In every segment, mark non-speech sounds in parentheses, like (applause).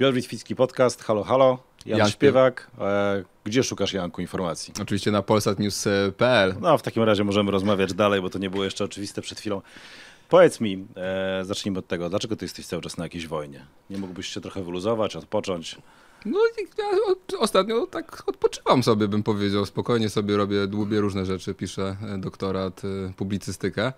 Piotr Witwicki Podcast, halo, halo, Jan, Jan Śpiewak. E, gdzie szukasz, Janku, informacji? Oczywiście na polsatnews.pl. No, w takim razie możemy rozmawiać dalej, bo to nie było jeszcze oczywiste przed chwilą. Powiedz mi, e, zacznijmy od tego, dlaczego ty jesteś cały czas na jakiejś wojnie? Nie mógłbyś się trochę wyluzować, odpocząć? No ja ostatnio tak odpoczywam sobie, bym powiedział. Spokojnie sobie robię, dłubię różne rzeczy, piszę e, doktorat, e, publicystykę.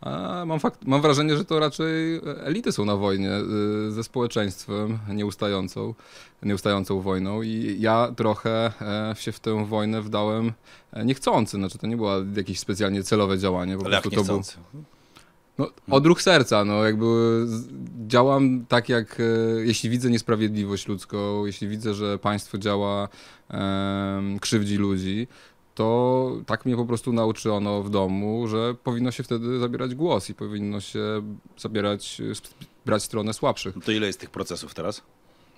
A mam, fakt, mam wrażenie, że to raczej elity są na wojnie e, ze społeczeństwem nieustającą, nieustającą wojną i ja trochę e, się w tę wojnę wdałem e, niechcący. Znaczy to nie było jakieś specjalnie celowe działanie. Po Ale prostu to był. No, odruch serca, no jakby działam tak jak, e, jeśli widzę niesprawiedliwość ludzką, jeśli widzę, że państwo działa, krzywdzi ludzi, to tak mnie po prostu nauczono w domu, że powinno się wtedy zabierać głos i powinno się zabierać, e, brać stronę słabszych. No to ile jest tych procesów teraz?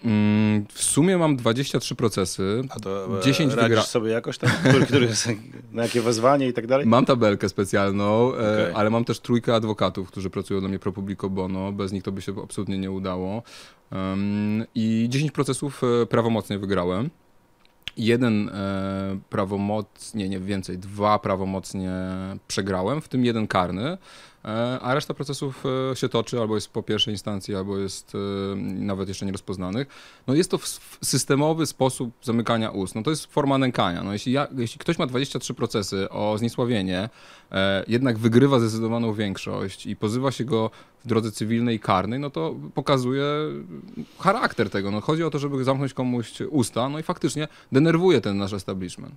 Mm, w sumie mam 23 procesy, A to e, 10 radzisz wygra... sobie jakoś tam? Który, który jest, na jakie wezwanie i tak dalej? Mam tabelkę specjalną, e, Okej. ale mam też trójkę adwokatów, którzy pracują dla mnie pro publico bono. Bez nich to by się absolutnie nie udało. I 10 procesów e, prawomocnie wygrałem. Jeden e, prawomocnie, nie więcej, dwa prawomocnie przegrałem, w tym jeden karny, e, a reszta procesów e, się toczy, albo jest po pierwszej instancji, albo jest e, nawet jeszcze nierozpoznanych. No jest to systemowy sposób zamykania ust. No to jest forma nękania. No jeśli, ja, jeśli ktoś ma 23 procesy o zniesławienie, e, jednak wygrywa zdecydowaną większość i pozywa się go w drodze cywilnej i karnej, no to pokazuje charakter tego. No chodzi o to, żeby zamknąć komuś usta, no i faktycznie denerwuje ten nasz establishment.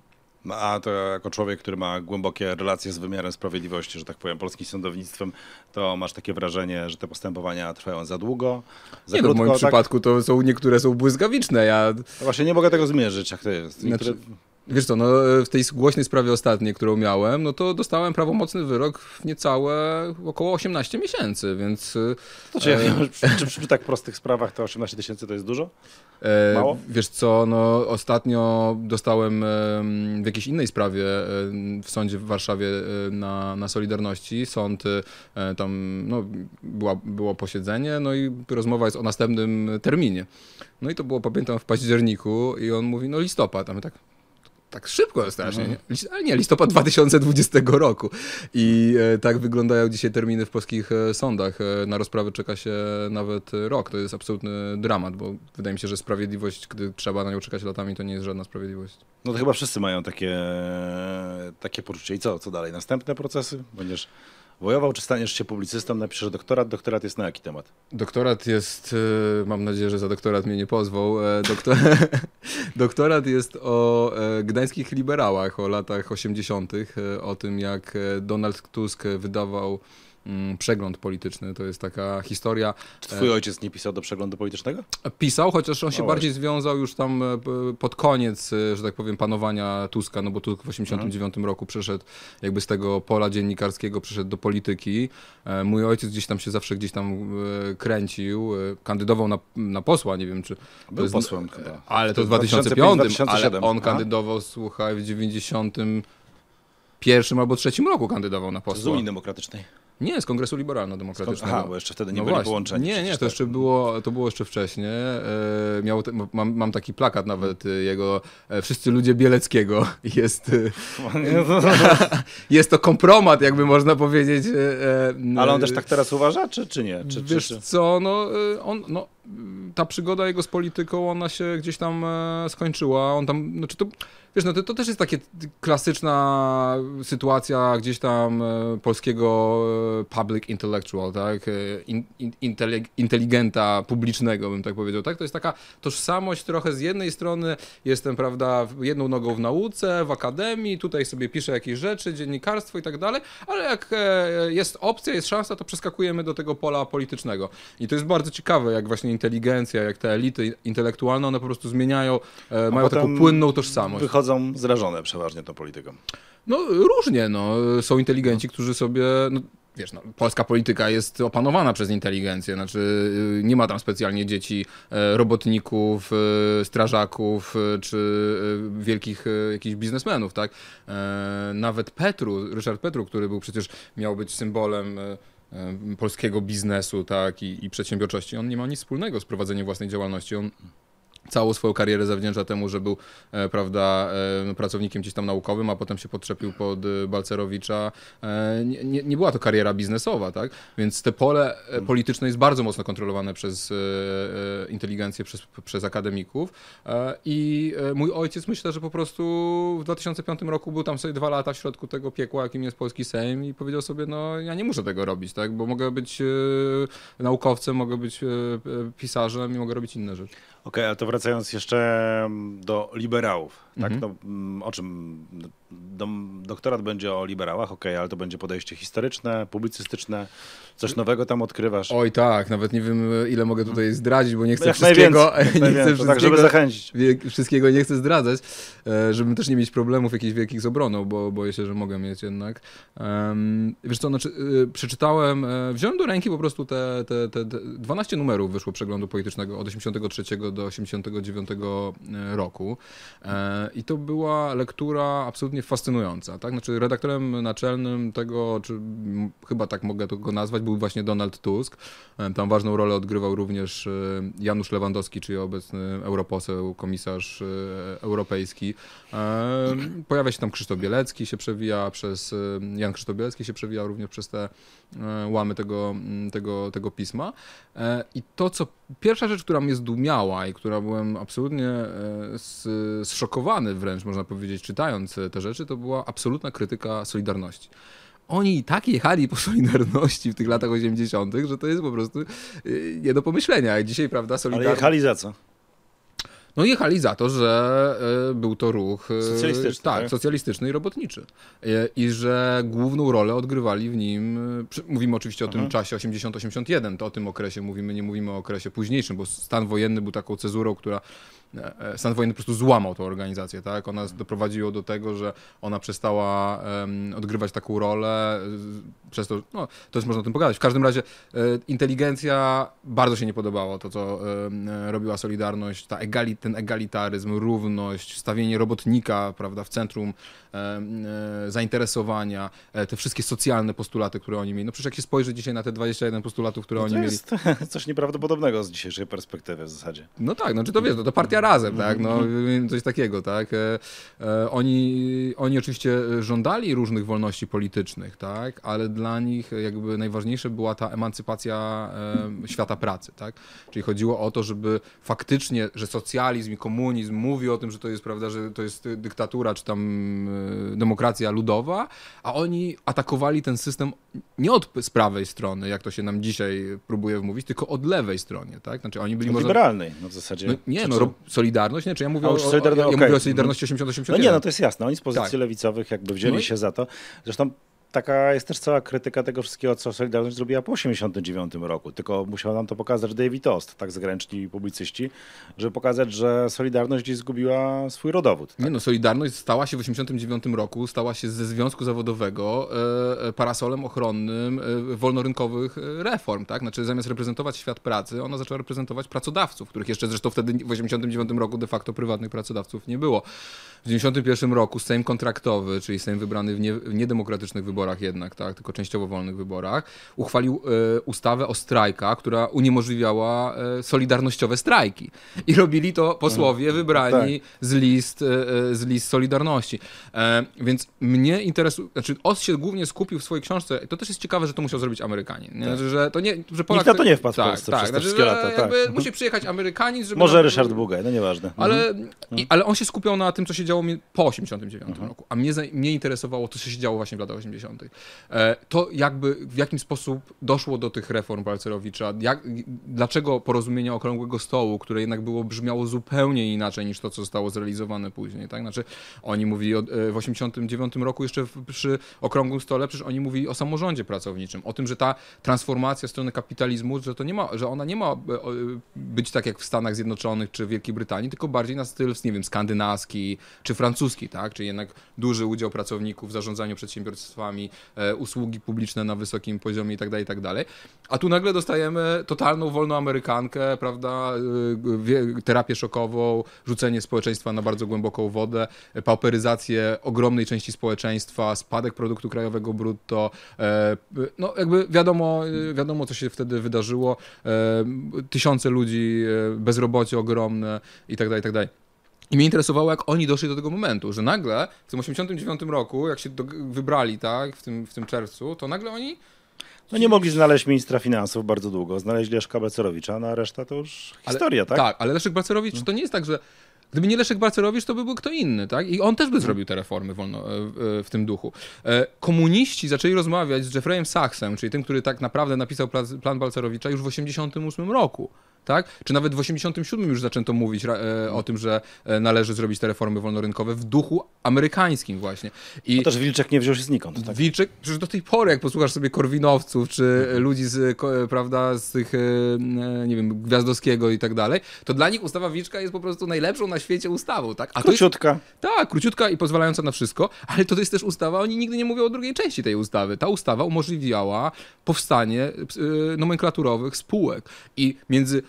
A to jako człowiek, który ma głębokie relacje z wymiarem sprawiedliwości, że tak powiem, polskim sądownictwem, to masz takie wrażenie, że te postępowania trwają za długo, za Nie, no, w krótko, moim tak? przypadku to są niektóre są błyskawiczne. Ja No Właśnie nie mogę tego zmierzyć, jak to jest. Znaczy, Niektóre... Wiesz co, no w tej głośnej sprawie ostatniej, którą miałem, no to dostałem prawomocny wyrok w niecałe około 18 miesięcy, więc y, To czy, ja wiem, czy, czy przy tak prostych sprawach to 18 tysięcy to jest dużo? e, Mało? wiesz co, no ostatnio dostałem em, w jakiejś innej sprawie w sądzie w Warszawie e, na, na Solidarności. Sąd e, tam, no była, było posiedzenie, no i rozmowa jest o następnym terminie. No i to było, pamiętam, w październiku i on mówi, no listopad, a my tak tak szybko strasznie, nie? Lis- ale nie, listopad 2020 roku. I e, tak wyglądają dzisiaj terminy w polskich e, sądach. E, na rozprawę czeka się nawet rok. To jest absolutny dramat, bo wydaje mi się, że sprawiedliwość, gdy trzeba na nią czekać latami, to nie jest żadna sprawiedliwość. No to chyba wszyscy mają takie, takie poczucie. I co, co dalej? Następne procesy? Będziesz wojował, czy staniesz się publicystą, napiszesz doktorat? Doktorat jest na jaki temat? Doktorat jest, e, mam nadzieję, że za doktorat mnie nie pozwał. e, Doktor, (laughs) doktorat jest o e, gdańskich liberałach, o latach 80., e, o tym jak Donald Tusk wydawał przegląd polityczny. To jest taka historia. Czy twój ojciec nie pisał do przeglądu politycznego? Pisał, chociaż on się No bardziej związał już tam e, pod koniec, e, że tak powiem, panowania Tuska, no bo Tusk w 89 roku przeszedł jakby z tego pola dziennikarskiego, przeszedł do polityki. E, Mój ojciec gdzieś tam się zawsze gdzieś tam e, kręcił, e, kandydował na, na posła, nie wiem czy... Był jest- posłem chyba. Ale to w 2005, 2005, ale 2007. on Aha. kandydował, słuchaj, w 91 albo trzecim roku kandydował na Z posła. Unii Demokratycznej. Nie, z Kongresu Liberalno-Demokratycznego. Aha, bo jeszcze wtedy nie No byli właśnie. połączeni. Nie, nie, to tak. jeszcze było, to było jeszcze wcześniej. E, miał te, mam, mam taki plakat nawet e, jego e, Wszyscy ludzie Bieleckiego. (laughs) Jest, e, (laughs) jest to kompromat, jakby można powiedzieć. e, Ale on też tak teraz uważa, czy, czy nie? Czy, czy, Wiesz czy? co, no, on, no, ta przygoda jego z polityką, ona się gdzieś tam skończyła. On tam, znaczy to, wiesz, no to, to też jest takie klasyczna sytuacja gdzieś tam e, polskiego e, public intellectual, tak? E, In, in, inteligenta publicznego, bym tak powiedział, tak? To jest taka tożsamość trochę z jednej strony jestem, prawda, jedną nogą w nauce, w akademii, tutaj sobie piszę jakieś rzeczy, dziennikarstwo i tak dalej, ale jak jest opcja, jest szansa, to przeskakujemy do tego pola politycznego. I to jest bardzo ciekawe, jak właśnie inteligencja, jak te elity intelektualne, one po prostu zmieniają, mają taką płynną tożsamość. Wychodzą zrażone przeważnie tą polityką. No różnie, no. Są inteligenci, którzy sobie, no, wiesz, no, polska polityka jest opanowana przez inteligencję, znaczy y, nie ma tam specjalnie dzieci e, robotników, e, strażaków e, czy wielkich jakichś biznesmenów, tak? Nawet Petru, Ryszard Petru, który był przecież, miał być symbolem polskiego biznesu tak, i, i przedsiębiorczości. On nie ma nic wspólnego z prowadzeniem własnej działalności. On całą swoją karierę zawdzięcza temu, że był e, prawda, e, pracownikiem gdzieś tam naukowym, a potem się podczepił pod e, Balcerowicza. Nie, nie, nie była to kariera biznesowa, tak? Więc te pole polityczne jest bardzo mocno kontrolowane przez inteligencję, przez, przez akademików. I mój ojciec myślę, że po prostu w 2005 roku był tam sobie dwa lata w środku tego piekła, jakim jest polski Sejm i powiedział sobie, no ja nie muszę tego robić, tak? Bo mogę być naukowcem, mogę być pisarzem i mogę robić inne rzeczy. Okej, ale to wracając jeszcze mm, do liberałów, tak? Mhm. No, mm, o czym? Do, doktorat będzie o liberałach, okej, ale to będzie podejście historyczne, publicystyczne, coś nowego tam odkrywasz. Oj tak, nawet nie wiem ile mogę tutaj zdradzić, bo nie chcę Jak wszystkiego, najwięcej, (laughs) nie chcę to tak, żeby wszystkiego, zachęcić. wszystkiego nie chcę zdradzać, e, żeby też nie mieć problemów jakichś wielkich z obroną, bo boję się, że mogę mieć jednak. Wiesz co, znaczy, e, przeczytałem, e, wziąłem do ręki po prostu te, te, te, te 12 numerów wyszło przeglądu politycznego od 83 do 89 roku E, i to była lektura absolutnie fascynująca, tak? Znaczy redaktorem naczelnym tego, czy chyba tak mogę to go nazwać, był właśnie Donald Tusk. E, Tam ważną rolę odgrywał również e, Janusz Lewandowski, czyli obecny europoseł, komisarz e, europejski. Pojawia się tam Krzysztof Bielecki, się przewija przez, Jan Krzysztof Bielecki się przewija również przez te łamy tego, m, tego, tego pisma. E, I to, co pierwsza rzecz, która mnie zdumiała i która byłem absolutnie e, zszokowany wręcz, można powiedzieć, czytając e, te rzeczy, to była absolutna krytyka Solidarności. Oni i tak jechali po Solidarności w tych latach 80., że to jest po prostu e, nie do pomyślenia. I dzisiaj, prawda, Ale Solidarność... jechali za co? No jechali za to, że e, był to ruch e, Socjalistyczny, tak, tak? socjalistyczny i robotniczy. E, I że główną rolę odgrywali w nim, mówimy oczywiście o tym Mhm. czasie 80-81, to o tym okresie mówimy, nie mówimy o okresie późniejszym, bo stan wojenny był taką cezurą, która stan wojenny po prostu złamał tę organizację, tak? Ona doprowadziło do tego, że ona przestała em, odgrywać taką rolę, e, przez to, no, to jest można o tym pogadać. W każdym razie e, inteligencja bardzo się nie podobało to, co e, robiła Solidarność, ta egali, ten egalitaryzm, równość, stawienie robotnika, prawda, w centrum e, zainteresowania, e, te wszystkie socjalne postulaty, które oni mieli. No przecież jak się spojrzy dzisiaj na te 21 postulatów, które No oni to mieli, jest (laughs) coś nieprawdopodobnego z dzisiejszej perspektywy w zasadzie. no tak, no czy to wiesz, no to partia razem, tak, no (laughs) coś takiego, tak. E, e, oni, oni oczywiście żądali różnych wolności politycznych, tak, ale dla nich jakby najważniejsza była ta emancypacja e, świata pracy, tak. Czyli chodziło o to, żeby faktycznie, że socjalizm i komunizm mówi o tym, że to jest, prawda, że to jest dyktatura, czy tam e, demokracja ludowa, a oni atakowali ten system nie od z prawej strony, jak to się nam dzisiaj próbuje wmówić, tylko od lewej stronie, tak. Znaczy oni byli może... liberalnej no w zasadzie. No, nie, no Solidarność, nie, czy ja mówię, o, Solidarno- ja okej. mówię o Solidarności 80-81. No nie, no to jest jasne. Oni z pozycji Tak. lewicowych jakby wzięli No i- się za to. Zresztą taka jest też cała krytyka tego wszystkiego, co Solidarność zrobiła po 89 roku. Tylko musiał nam to pokazać David Ost, tak zagraniczni publicyści, żeby pokazać, że Solidarność gdzieś zgubiła swój rodowód. Nie no, Solidarność stała się w 89 roku, stała się ze Związku Zawodowego e, e, parasolem ochronnym e, wolnorynkowych reform, tak? Znaczy zamiast reprezentować świat pracy, ona zaczęła reprezentować pracodawców, których jeszcze zresztą wtedy w 89 roku de facto prywatnych pracodawców nie było. W 91 roku Sejm kontraktowy, czyli Sejm wybrany w niedemokratycznych wyborach jednak, tak, tylko częściowo wolnych wyborach, uchwalił e, ustawę o strajkach, która uniemożliwiała e, solidarnościowe strajki. I robili to posłowie wybrani z list, e, z list Solidarności. Więc mnie interesuje, znaczy OS się głównie skupił w swojej książce, to też jest ciekawe, że to musiał zrobić Amerykanin. Nie? Tak. że to nie, że Polak, na to nie wpadł w tak, Polsce tak, przez te znaczy, wszystkie lata, tak. Mhm. Musi przyjechać Amerykanin, żeby... Może Ryszard Bugaj, no nieważne. ale, Mhm. i, ale on się skupiał na tym, co się działo po 89 Mhm. roku, a mnie, mnie interesowało to, co się działo właśnie w latach 80. E, to jakby, w jakim sposób doszło do tych reform Balcerowicza, jak, dlaczego porozumienia Okrągłego Stołu, które jednak było, brzmiało zupełnie inaczej niż to, co zostało zrealizowane później, tak? Znaczy, oni mówili o, e, w 89 roku jeszcze przy Okrągłym Stole, przecież oni mówili o samorządzie pracowniczym, o tym, że ta transformacja w stronę kapitalizmu, że to nie ma, że ona nie ma e, być tak jak w Stanach Zjednoczonych czy Wielkiej Brytanii, tylko bardziej na styl, nie wiem, skandynawski czy francuski, tak? Czyli jednak duży udział pracowników w zarządzaniu przedsiębiorstwami, e, usługi publiczne na wysokim poziomie i tak dalej, i tak. A tu nagle dostajemy totalną wolną amerykankę, prawda, wie- terapię szokową, rzucenie społeczeństwa na bardzo głęboką wodę, e, pauperyzację ogromnej części społeczeństwa, spadek produktu krajowego brutto, e, no jakby wiadomo, wiadomo co się wtedy wydarzyło, e, tysiące ludzi, e, bezrobocie ogromne i tak dalej, i mnie interesowało, jak oni doszli do tego momentu, że nagle w tym 89 roku, jak się do, wybrali, tak, w tym, w tym czerwcu, to nagle oni No nie mogli znaleźć ministra finansów bardzo długo. Znaleźli Leszka Becerowicza, no a reszta to już Ale- historia, tak? Tak, ale Leszek Balcerowicz to nie jest tak, że gdyby nie Leszek Balcerowicz, to by był kto inny, tak? I on też by zrobił te reformy wolno, e, w- e, w tym duchu. E, Komuniści zaczęli rozmawiać z Jeffreyem Sachsem, czyli tym, który tak naprawdę napisał pla- plan Balcerowicza już w 88 roku. Tak? Czy nawet w 87 już zaczęto mówić e, o tym, że e, należy zrobić te reformy wolnorynkowe w duchu amerykańskim właśnie. I No też Wilczek nie wziął się znikąd, tak? Wilczek, przecież do tej pory, jak posłuchasz sobie Korwinowców, czy ludzi z, ko- prawda, z tych, e, e, nie wiem, Gwiazdowskiego i tak dalej, to dla nich ustawa Wilczka jest po prostu najlepszą na świecie ustawą, tak? A to jest, Króciutka. tak, króciutka i pozwalająca na wszystko, ale to jest też ustawa, oni nigdy nie mówią o drugiej części tej ustawy. Ta ustawa umożliwiała powstanie e, nomenklaturowych spółek i między e,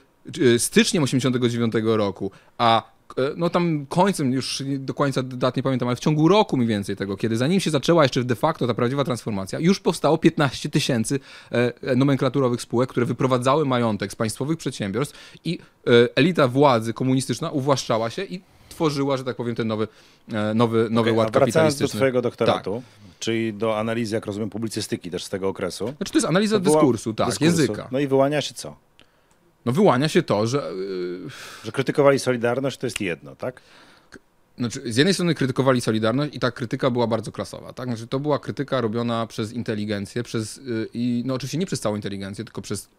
styczniem 89 roku, a e, no tam końcem, już do końca dat nie pamiętam, ale w ciągu roku mniej więcej tego, kiedy zanim się zaczęła jeszcze de facto ta prawdziwa transformacja, już powstało 15 tysięcy e, e, nomenklaturowych spółek, które wyprowadzały majątek z państwowych przedsiębiorstw i e, elita władzy komunistyczna uwłaszczała się i tworzyła, że tak powiem, ten nowy, e, nowy, nowy Okej, ład wracając do kapitalistyczny. twojego doktoratu, czyli do analizy, jak rozumiem, publicystyki też z tego okresu. Znaczy to jest analiza to była- dyskursu, tak, dyskursu. języka. No i wyłania się co? No wyłania się to, że yy, Że krytykowali Solidarność, to jest jedno, tak? Znaczy, z jednej strony krytykowali Solidarność i ta krytyka była bardzo klasowa, tak? Znaczy, to była krytyka robiona przez inteligencję, przez, yy, i no oczywiście nie przez całą inteligencję, tylko przez,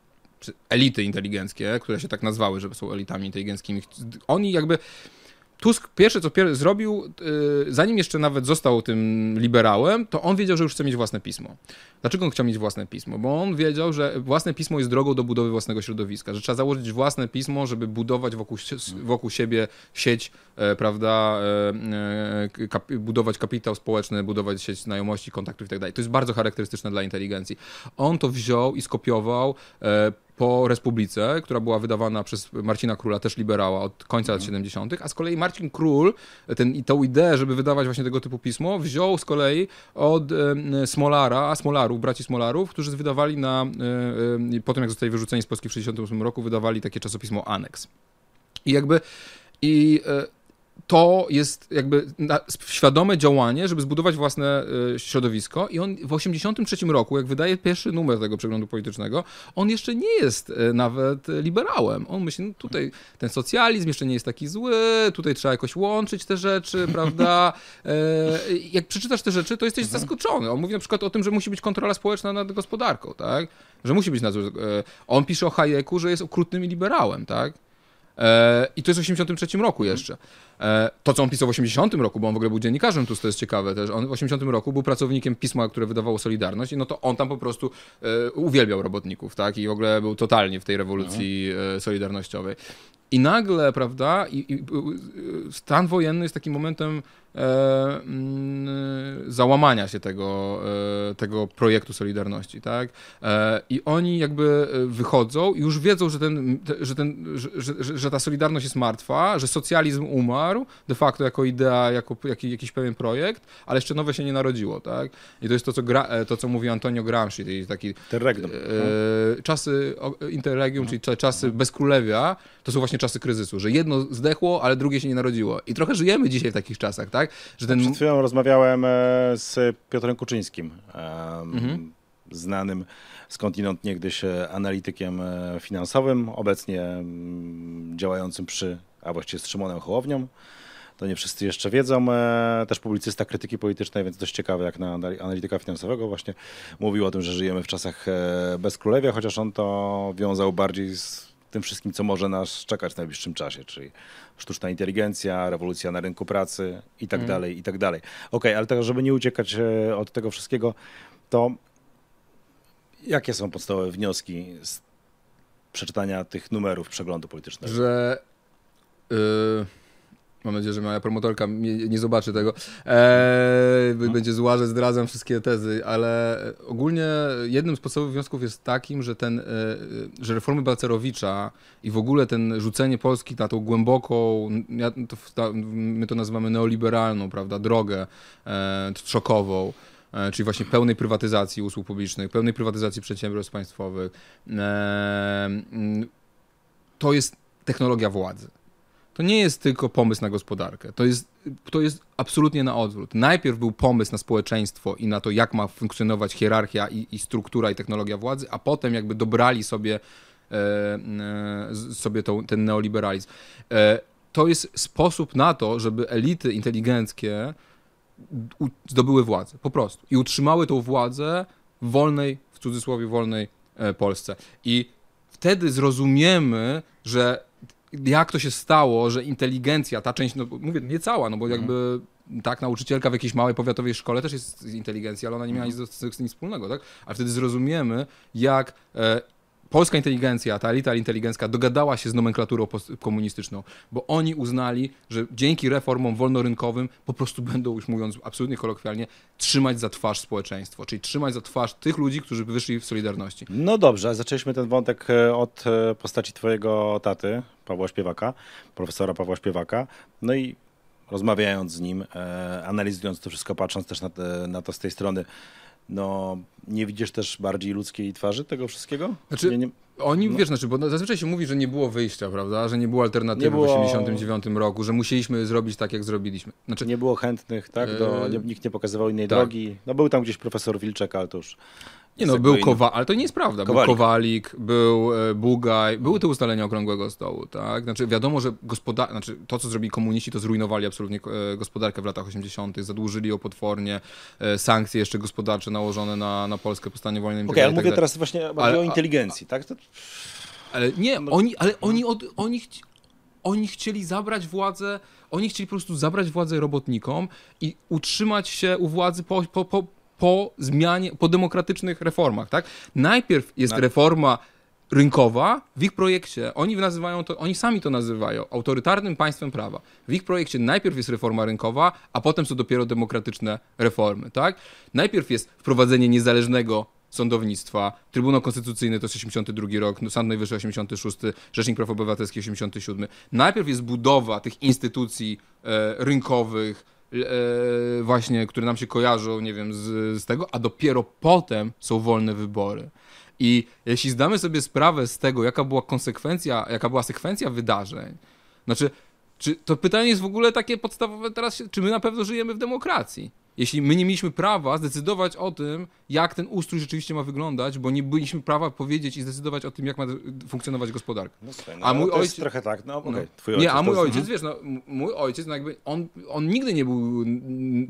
przez elity inteligenckie, które się tak nazwały, że są elitami inteligenckimi. Oni jakby... Tusk pierwsze co pier- zrobił, yy, zanim jeszcze nawet został tym liberałem, to on wiedział, że już chce mieć własne pismo. Dlaczego on chciał mieć własne pismo? Bo on wiedział, że własne pismo jest drogą do budowy własnego środowiska, że trzeba założyć własne pismo, żeby budować wokół, wokół siebie sieć, e, prawda, e, e, kap, budować kapitał społeczny, budować sieć znajomości, kontaktów i tak. To jest bardzo charakterystyczne dla inteligencji. On to wziął i skopiował e, po Republice, która była wydawana przez Marcina Króla, też liberała od końca lat 70., a z kolei Marcin Król ten, i tą ideę, żeby wydawać właśnie tego typu pismo, wziął z kolei od e, Smolara, Smolarów, braci Smolarów, którzy wydawali na, e, e, po tym jak zostali wyrzuceni z Polski w 68 roku, wydawali takie czasopismo Aneks. I jakby i e, to jest jakby świadome działanie, żeby zbudować własne e, środowisko i on w 83 roku, jak wydaje pierwszy numer tego przeglądu politycznego, on jeszcze nie jest e, nawet liberałem. On myśli, no tutaj ten socjalizm jeszcze nie jest taki zły, tutaj trzeba jakoś łączyć te rzeczy, prawda? (laughs) Jak przeczytasz te rzeczy, to jesteś zaskoczony. On mówi na przykład o tym, że musi być kontrola społeczna nad gospodarką, tak? Że musi być nadzór. On pisze o Hayeku, że jest okrutnym liberałem, tak? E, I to jest w 83 roku jeszcze. E, to, co on pisał w 80 roku, bo on w ogóle był dziennikarzem, to jest ciekawe też, on w 80 roku był pracownikiem pisma, które wydawało Solidarność i no to on tam po prostu e, uwielbiał robotników, tak? I w ogóle był totalnie w tej rewolucji solidarnościowej. I nagle, prawda, i, i, stan wojenny jest takim momentem załamania się tego, e, tego projektu Solidarności, tak? E, I oni jakby e, wychodzą i już wiedzą, że, ten, te- że, ten, że, że, że ta Solidarność jest martwa, że socjalizm umarł de facto jako idea, jako jaki, jakiś pewien projekt, ale jeszcze nowe się nie narodziło, tak? I to jest to, co, gra, e, to, co mówi Antonio Gramsci, czyli taki Terregnum. e, czasy interregium, czyli cza- czasy bezkrólewia, to są właśnie czasy kryzysu, że jedno zdechło, ale drugie się nie narodziło. I trochę żyjemy dzisiaj w takich czasach, tak? Że ten... Przed chwilą rozmawiałem e, z Piotrem Kuczyńskim, Mhm. znanym skądinąd niegdyś e, analitykiem e, finansowym, obecnie mm, działającym przy, a właściwie z Szymonem Hołownią. To nie wszyscy jeszcze wiedzą. Też publicysta krytyki politycznej, więc dość ciekawe, jak na anali- analityka finansowego właśnie mówił o tym, że żyjemy w czasach bezkrólewia, chociaż on to wiązał bardziej z tym wszystkim, co może nas czekać w najbliższym czasie, czyli sztuczna inteligencja, rewolucja na rynku pracy i tak dalej, i tak dalej. Okej, ale tak, żeby nie uciekać e, od tego wszystkiego, to jakie są podstawowe wnioski z przeczytania tych numerów przeglądu politycznego? że y, Mam nadzieję, że moja promotorka nie, nie zobaczy tego. Eee, będzie zła, że zdradzam wszystkie tezy, ale ogólnie jednym z podstawowych wniosków jest takim, że ten, e, że reformy Balcerowicza i w ogóle ten rzucenie Polski na tą głęboką, my to nazywamy neoliberalną, prawda, drogę e, trzokową, e, czyli właśnie pełnej prywatyzacji usług publicznych, pełnej prywatyzacji przedsiębiorstw państwowych. E, to jest technologia władzy to nie jest tylko pomysł na gospodarkę. To jest, to jest absolutnie na odwrót. Najpierw był pomysł na społeczeństwo i na to, jak ma funkcjonować hierarchia i, i struktura i technologia władzy, a potem jakby dobrali sobie, e, e, sobie tą, ten neoliberalizm. E, to jest sposób na to, żeby elity inteligenckie zdobyły władzę, po prostu. I utrzymały tą władzę w wolnej, w cudzysłowie wolnej e, Polsce. I wtedy zrozumiemy, że jak to się stało, że inteligencja, ta część, no mówię, nie cała, no bo jakby mhm. tak, nauczycielka w jakiejś małej powiatowej szkole też jest z inteligencji, ale ona nie miała mhm. nic, z, nic wspólnego, tak? Ale wtedy zrozumiemy, jak e, polska inteligencja, ta elita inteligencka dogadała się z nomenklaturą komunistyczną, bo oni uznali, że dzięki reformom wolnorynkowym po prostu (laughs) będą, już mówiąc absolutnie kolokwialnie, trzymać za twarz społeczeństwo, czyli trzymać za twarz tych ludzi, którzy wyszli w Solidarności. No dobrze, zaczęliśmy ten wątek e, od e, postaci twojego taty, Pawła Śpiewaka, profesora Pawła Śpiewaka, no i rozmawiając z nim, e, analizując to wszystko, patrząc też na, na to z tej strony, no nie widzisz też bardziej ludzkiej twarzy tego wszystkiego? Znaczy, nie, nie... Oni, no. wiesz, znaczy, bo zazwyczaj się mówi, że nie było wyjścia, prawda, że nie było alternatywy nie było... w 1989 roku, że musieliśmy zrobić tak, jak zrobiliśmy. Znaczy... Nie było chętnych, tak, do, nie, nikt nie pokazywał innej tak. drogi. No był tam gdzieś profesor Wilczek, ale to już nie no, był Kowalik, ale to nie jest prawda. Kowalik. Był Kowalik, był e, Bugaj, były te ustalenia okrągłego stołu, tak? Znaczy wiadomo, że gospodar... znaczy, to, co zrobili komuniści, to zrujnowali absolutnie e, gospodarkę w latach 80., zadłużyli ją potwornie, e, sankcje jeszcze gospodarcze nałożone na, na Polskę po stanie wojny. Okej, okay, ale tak mówię teraz właśnie ale, o inteligencji, tak? To... Ale nie, oni, ale oni, od, oni, oni chcieli zabrać władzę, oni chcieli po prostu zabrać władzę robotnikom i utrzymać się u władzy po, po, po, po zmianie, po demokratycznych reformach, tak? Najpierw jest reforma rynkowa w ich projekcie, oni nazywają to, oni sami to nazywają autorytarnym państwem prawa. W ich projekcie najpierw jest reforma rynkowa, a potem są dopiero demokratyczne reformy, tak? Najpierw jest wprowadzenie niezależnego sądownictwa, Trybunał Konstytucyjny to jest 82 rok, no, Sąd Najwyższy 86, Rzecznik Praw Obywatelskich 87. Najpierw jest budowa tych instytucji e, rynkowych, właśnie, które nam się kojarzą, nie wiem, z, z tego, a dopiero potem są wolne wybory. I jeśli zdamy sobie sprawę z tego, jaka była konsekwencja, jaka była sekwencja wydarzeń, znaczy, czy to pytanie jest w ogóle takie podstawowe teraz, czy my na pewno żyjemy w demokracji? Jeśli my nie mieliśmy prawa zdecydować o tym, jak ten ustrój rzeczywiście ma wyglądać, bo nie byliśmy prawa powiedzieć i zdecydować o tym, jak ma funkcjonować gospodarka. No, słuchaj, no, a mój ojciec trochę tak, no, okay, no. Nie, a mój ojciec, wiesz, no, mój ojciec, no jakby on, on nigdy nie był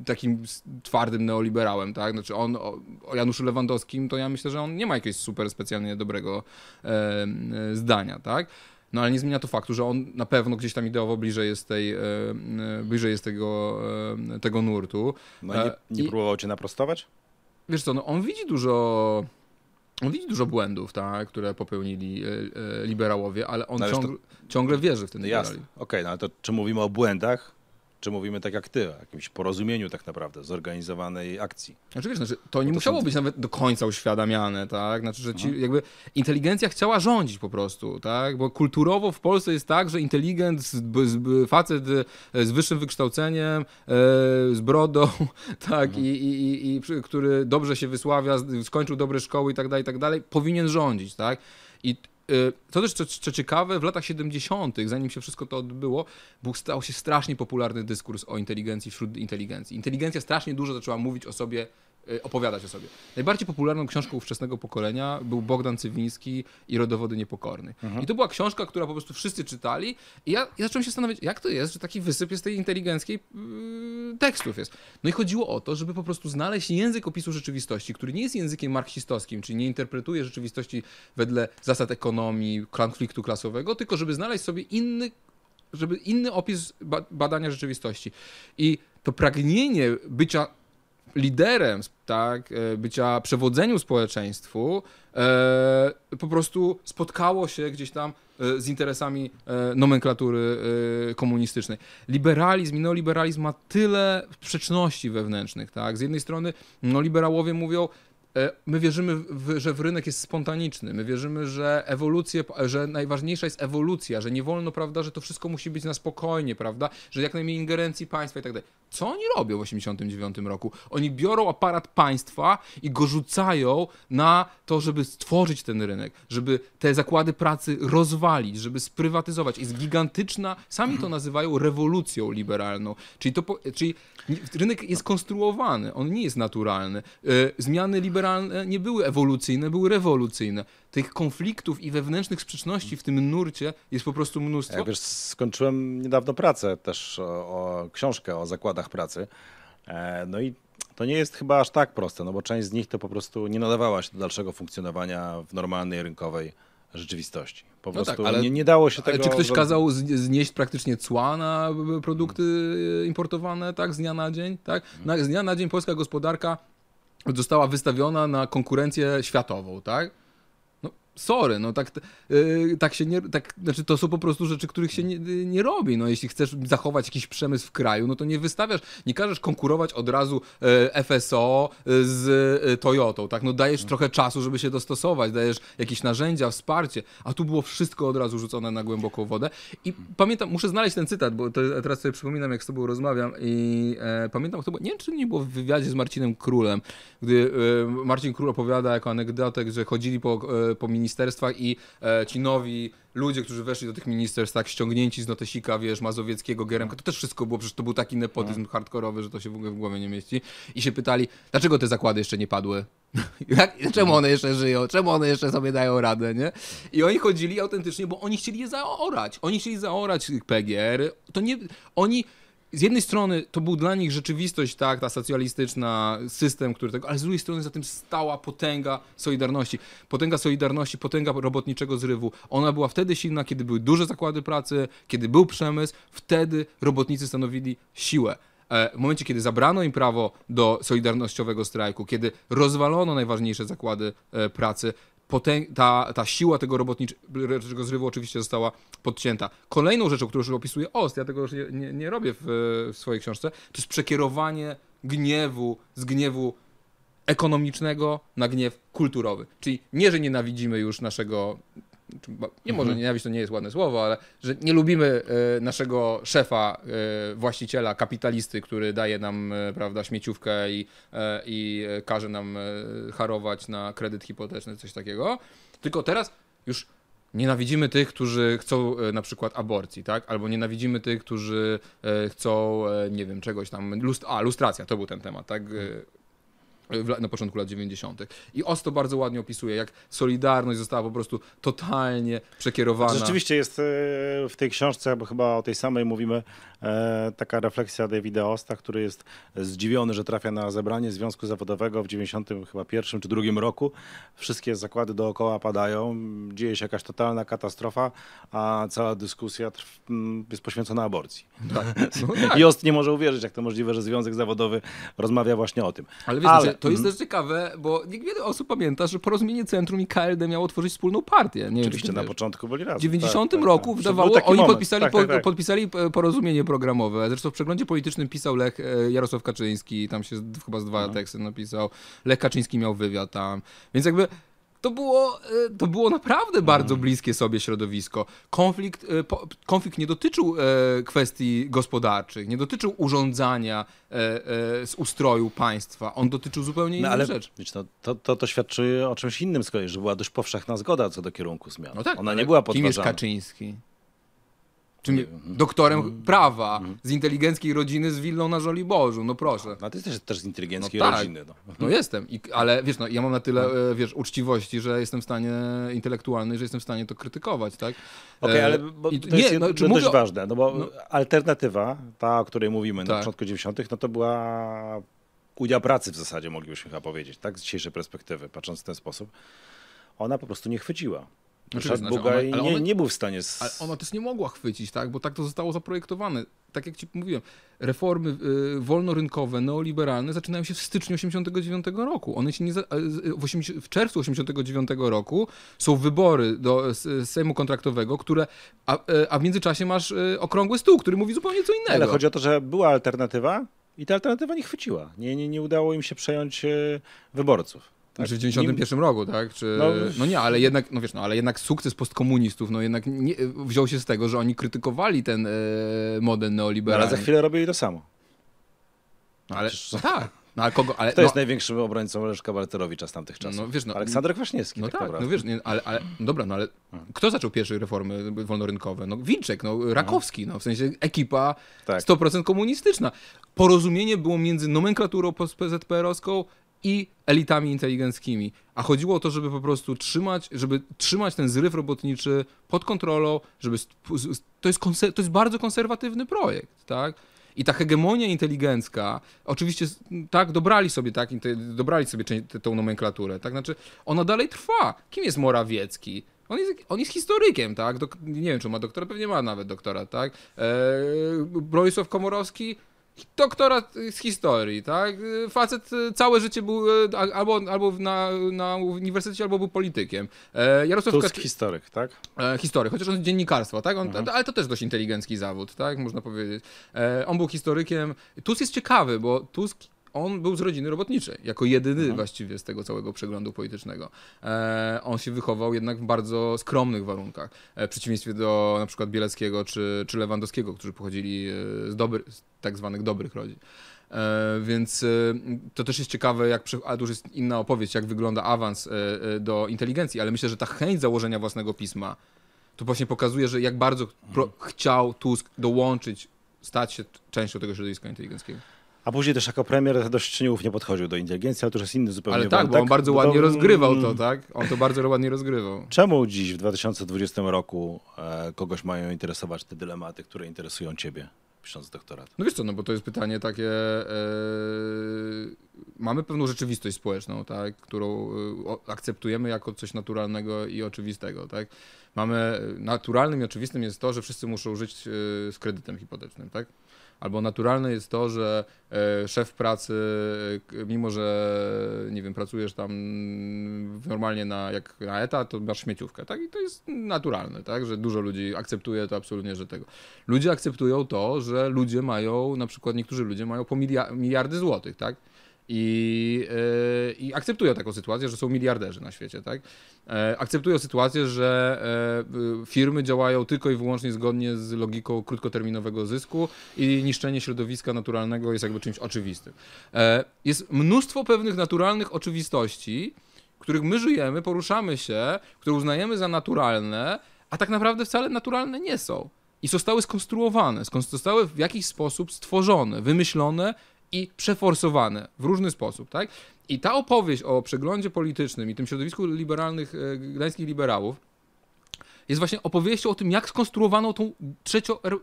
takim twardym neoliberałem, tak? Znaczy on o, o Januszu Lewandowskim, to ja myślę, że on nie ma jakiegoś super specjalnie dobrego e, zdania, tak? No ale nie zmienia to faktu, że on na pewno gdzieś tam ideowo bliżej jest, tej, e, e, bliżej jest tego, e, tego nurtu. No nie, nie I, próbował cię naprostować? Wiesz co, no on widzi dużo on widzi dużo błędów, tak, które popełnili liberałowie, ale on no, ciągle, to... ciągle wierzy w ten liberalizm. Okej, okay, no ale to czy mówimy o błędach, czy mówimy tak jak ty, o jakimś porozumieniu tak naprawdę, zorganizowanej akcji. Znaczy, wiesz, znaczy, to nie to musiało są... być nawet do końca uświadamiane, tak? Znaczy, że ci, jakby inteligencja chciała rządzić po prostu, tak? Bo kulturowo w Polsce jest tak, że inteligent, z, z, facet e, z wyższym wykształceniem, e, z brodą, (laughs) tak, mhm. i, i, i, który dobrze się wysławia, skończył dobre szkoły i tak dalej, i tak dalej, powinien rządzić, tak? I to też, co, co, ciekawe, w latach 70., zanim się wszystko to odbyło, był, stał się strasznie popularny dyskurs o inteligencji wśród inteligencji. Inteligencja strasznie dużo zaczęła mówić o sobie Y, opowiadać o sobie. Najbardziej popularną książką ówczesnego pokolenia był Bogdan Cywiński i Rodowody Niepokornych. Mhm. I to była książka, która po prostu wszyscy czytali i ja, ja zacząłem się zastanawiać, jak to jest, że taki wysyp jest tej inteligenckiej yy, tekstów jest. No i chodziło o to, żeby po prostu znaleźć język opisu rzeczywistości, który nie jest językiem marksistowskim, czyli nie interpretuje rzeczywistości wedle zasad ekonomii, konfliktu klasowego, tylko żeby znaleźć sobie inny żeby inny opis badania rzeczywistości. I to pragnienie bycia liderem, tak, e, bycia przewodzeniu społeczeństwu, e, po prostu spotkało się gdzieś tam e, z interesami nomenklatury komunistycznej. Liberalizm i neoliberalizm ma tyle sprzeczności wewnętrznych, tak? Z jednej strony no, liberałowie mówią, my wierzymy, w, że w rynek jest spontaniczny. My wierzymy, że ewolucję, że najważniejsza jest ewolucja, że nie wolno, prawda, że to wszystko musi być na spokojnie, prawda, że jak najmniej ingerencji państwa i tak dalej. Co oni robią w 1989 roku? Oni biorą aparat państwa i go rzucają na to, żeby stworzyć ten rynek, żeby te zakłady pracy rozwalić, żeby sprywatyzować. Jest gigantyczna, sami to nazywają rewolucją liberalną. Czyli, to, czyli rynek jest konstruowany, on nie jest naturalny. E, zmiany liberalne nie były ewolucyjne, były rewolucyjne. Tych konfliktów i wewnętrznych sprzeczności w tym nurcie jest po prostu mnóstwo. Ja wiesz, skończyłem niedawno pracę też o, o książkę o zakładach pracy. E, no i to nie jest chyba aż tak proste, no bo część z nich to po prostu nie nadawała się do dalszego funkcjonowania w normalnej rynkowej rzeczywistości. Po no prostu tak, ale, nie, nie, dało się tego... Czy ktoś kazał znieść praktycznie cła na produkty importowane, tak, z dnia na dzień, tak? Na, z dnia na dzień polska gospodarka została wystawiona na konkurencję światową, tak? Sorry, no tak, yy, tak się nie, tak, znaczy to są po prostu rzeczy, których się nie, nie robi, no jeśli chcesz zachować jakiś przemysł w kraju, no to nie wystawiasz, nie każesz konkurować od razu yy, FSO z yy, Toyotą, tak, no dajesz no. trochę czasu, żeby się dostosować, dajesz jakieś narzędzia, wsparcie, a tu było wszystko od razu rzucone na głęboką wodę. I pamiętam, muszę znaleźć ten cytat, bo to, teraz sobie przypominam, jak z tobą rozmawiam i e, pamiętam, było, nie wiem, czy nie było w wywiadzie z Marcinem Królem, gdy e, Marcin Król opowiada jako anegdotę, że chodzili po, e, po ministerstwach i e, ci nowi ludzie, którzy weszli do tych ministerstw, tak ściągnięci z notesika, wiesz, mazowieckiego, Geremka, to też wszystko było, przecież to był taki nepotyzm no. hardkorowy, że to się w ogóle w głowie nie mieści. I się pytali, dlaczego te zakłady jeszcze nie padły? (laughs) Czemu one jeszcze żyją? Czemu one jeszcze sobie dają radę, nie? I oni chodzili autentycznie, bo oni chcieli je zaorać. Oni chcieli zaorać PGR. To nie... Oni z jednej strony to był dla nich rzeczywistość, tak, ta socjalistyczna, system, który tego, ale z drugiej strony za tym stała potęga Solidarności. Potęga Solidarności, potęga robotniczego zrywu. Ona była wtedy silna, kiedy były duże zakłady pracy, kiedy był przemysł, wtedy robotnicy stanowili siłę. E, w momencie, kiedy zabrano im prawo do solidarnościowego strajku, kiedy rozwalono najważniejsze zakłady e, pracy, ta, ta siła tego robotniczego zrywu oczywiście została podcięta. Kolejną rzeczą, którą już opisuje Ost, ja tego już nie, nie, nie robię w, w swojej książce, to jest przekierowanie gniewu z gniewu ekonomicznego na gniew kulturowy. Czyli nie, że nienawidzimy już naszego nie może mhm. nienawiść to nie jest ładne słowo, ale że nie lubimy e, naszego szefa, e, właściciela, kapitalisty, który daje nam, e, prawda, śmieciówkę i, i każe nam harować na kredyt hipoteczny, coś takiego. Tylko teraz już nienawidzimy tych, którzy chcą na przykład aborcji, tak? Albo nienawidzimy tych, którzy chcą, nie wiem, czegoś tam, lust a, lustracja, to był ten temat, tak? Na początku lat 90. I OS to bardzo ładnie opisuje, jak Solidarność została po prostu totalnie przekierowana. Rzeczywiście jest e, w tej książce, bo chyba o tej samej mówimy, e, taka refleksja Davida Osta, który jest zdziwiony, że trafia na zebranie Związku Zawodowego w 90 chyba pierwszym czy drugim roku. Wszystkie zakłady dookoła padają, dzieje się jakaś totalna katastrofa, a cała dyskusja jest poświęcona aborcji. Tak. No tak. (laughs) I Ost nie może uwierzyć, jak to możliwe, że Związek Zawodowy rozmawia właśnie o tym. Ale wiesz, Ale to jest mhm. też ciekawe, bo niewiele osób pamięta, że Porozumienie Centrum i KLD miało tworzyć wspólną partię. Nie Oczywiście, wiem, na początku byli razem. W 90 tak, tak, roku tak, wydawało, oni podpisali, tak, tak, tak, podpisali porozumienie programowe. Zresztą w przeglądzie politycznym pisał Lech, e, Jarosław Kaczyński, tam się chyba z dwa no. teksty napisał. Lech Kaczyński miał wywiad tam. Więc jakby to było, e, to było naprawdę bardzo mm. bliskie sobie środowisko. Konflikt, e, konflikt nie dotyczył e, kwestii gospodarczych, nie dotyczył urządzania z ustroju państwa. On dotyczył zupełnie innej no, ale, rzeczy. Wiesz, no, to, to, to świadczy o czymś innym z kolei, że była dość powszechna zgoda co do kierunku zmian. No tak, Ona nie była podważana. Kim jest Kaczyński? Czym doktorem mm. prawa, mm. z inteligenckiej rodziny z willą na Żoliborzu, no proszę. No ty jesteś też z inteligenckiej no tak. rodziny. No. no jestem, I, ale wiesz, no, ja mam na tyle, no. wiesz, uczciwości, że jestem w stanie intelektualny, że jestem w stanie to krytykować, tak? Okej, okay, ale bo I, to jest nie, no, dość mówię... ważne, no bo no. alternatywa, ta, o której mówimy tak. na początku 90., no to była udział pracy w zasadzie, moglibyśmy chyba powiedzieć, tak? Z dzisiejszej perspektywy, patrząc w ten sposób. Ona po prostu nie chwyciła. Znaczy, Ryszard znaczy, ona- ale nie, ona- nie był w stanie... Z... Ale ona też nie mogła chwycić, tak? Bo tak to zostało zaprojektowane. Tak jak ci mówiłem, reformy y, wolnorynkowe, neoliberalne zaczynają się w styczniu 89 roku. One się nie za, y, w, 80, w czerwcu 89 roku są wybory do Sejmu Kontraktowego, które, a, y, a w międzyczasie masz y, okrągły stół, który mówi zupełnie co innego. Ale chodzi o to, że była alternatywa i ta alternatywa nie chwyciła. Nie, nie, nie udało im się przejąć e, wyborców. Tak? Znaczy w 91 roku, tak? Czy, no, No, nie, ale jednak, no wiesz, no, ale jednak sukces postkomunistów, no jednak nie, wziął się z tego, że oni krytykowali ten e, model No, neoliberalny. ale za chwilę robili to samo. No, ale, Przecież- no tak. No, ale kogo, ale, Kto no, jest największym obrońcą Leszka Balcerowicza z tamtych czasów? No, wiesz, no- Aleksander Kwaśniewski. No tak, tak, naprawdę. no wiesz, nie, ale, ale no dobra, no ale kto zaczął pierwsze reformy wolnorynkowe? No Wilczek, no Rakowski, no w sensie ekipa Tak. 100% komunistyczna. Porozumienie było między nomenklaturą PZPR-owską i elitami inteligenckimi. A chodziło o to, żeby po prostu trzymać, żeby trzymać ten zryw robotniczy pod kontrolą, żeby... To jest, konser- to jest bardzo konserwatywny projekt, tak? I ta hegemonia inteligencka, oczywiście tak, dobrali sobie, tak, dobrali sobie tą nomenklaturę, tak, znaczy ona dalej trwa. Kim jest Morawiecki? On jest, on jest historykiem, tak, nie wiem, czy ma doktora, pewnie ma nawet doktorat, tak, eee, Bronisław Komorowski, doktorat z historii, tak, facet e, całe życie był e, albo, albo na, na uniwersytecie, albo był politykiem. Eee, Jarosław Tusk Kaczy- historyk, tak? e, historię, chociaż on dziennikarstwa, tak? On, Mhm. Ale to też dość inteligencki zawód, tak? Można powiedzieć. E, on był historykiem. Tusk jest ciekawy, bo Tusk, on był z rodziny robotniczej, jako jedyny Mhm. właściwie z tego całego przeglądu politycznego. E, on się wychował jednak w bardzo skromnych warunkach, e, w przeciwieństwie do na przykład Bieleckiego czy, czy Lewandowskiego, którzy pochodzili e, z, dobry, z tak zwanych dobrych rodzin. Więc to też jest ciekawe, jak, ale to już jest inna opowieść, jak wygląda awans do inteligencji, ale myślę, że ta chęć założenia własnego pisma, to właśnie pokazuje, że jak bardzo pro, chciał Tusk dołączyć, stać się częścią tego środowiska inteligenckiego. A później też jako premier dość nieufnie podchodził do inteligencji, ale to już jest inny zupełnie Ale tak, wątek. bo on bardzo Bo ładnie rozgrywał to, mm, tak? On to bardzo ładnie rozgrywał. Czemu dziś w 2020 roku e, kogoś mają interesować te dylematy, które interesują ciebie, pisząc doktorat? No wiesz co, no bo to jest pytanie takie, e, mamy pewną rzeczywistość społeczną, tak, którą e, akceptujemy jako coś naturalnego i oczywistego, tak. Mamy, naturalnym i oczywistym jest to, że wszyscy muszą żyć e, z kredytem hipotecznym, tak. Albo naturalne jest to, że e, szef pracy, e, mimo że nie wiem, pracujesz tam normalnie na, jak na etat, to masz śmieciówkę, tak? I to jest naturalne, tak? Że dużo ludzi akceptuje to absolutnie, że tego. Ludzie akceptują to, że ludzie mają, na przykład niektórzy ludzie mają po milia- miliardy złotych, tak? I, e, I akceptują taką sytuację, że są miliarderzy na świecie, tak? E, akceptują sytuację, że e, firmy działają tylko i wyłącznie zgodnie z logiką krótkoterminowego zysku i niszczenie środowiska naturalnego jest jakby czymś oczywistym. Jest mnóstwo pewnych naturalnych oczywistości, w których my żyjemy, poruszamy się, które uznajemy za naturalne, a tak naprawdę wcale naturalne nie są. I zostały skonstruowane, skon- zostały w jakiś sposób stworzone, wymyślone i przeforsowane w różny sposób, tak? I ta opowieść o przeglądzie politycznym i tym środowisku liberalnych, e, gdańskich liberałów jest właśnie opowieścią o tym, jak skonstruowano tą trzecią, R,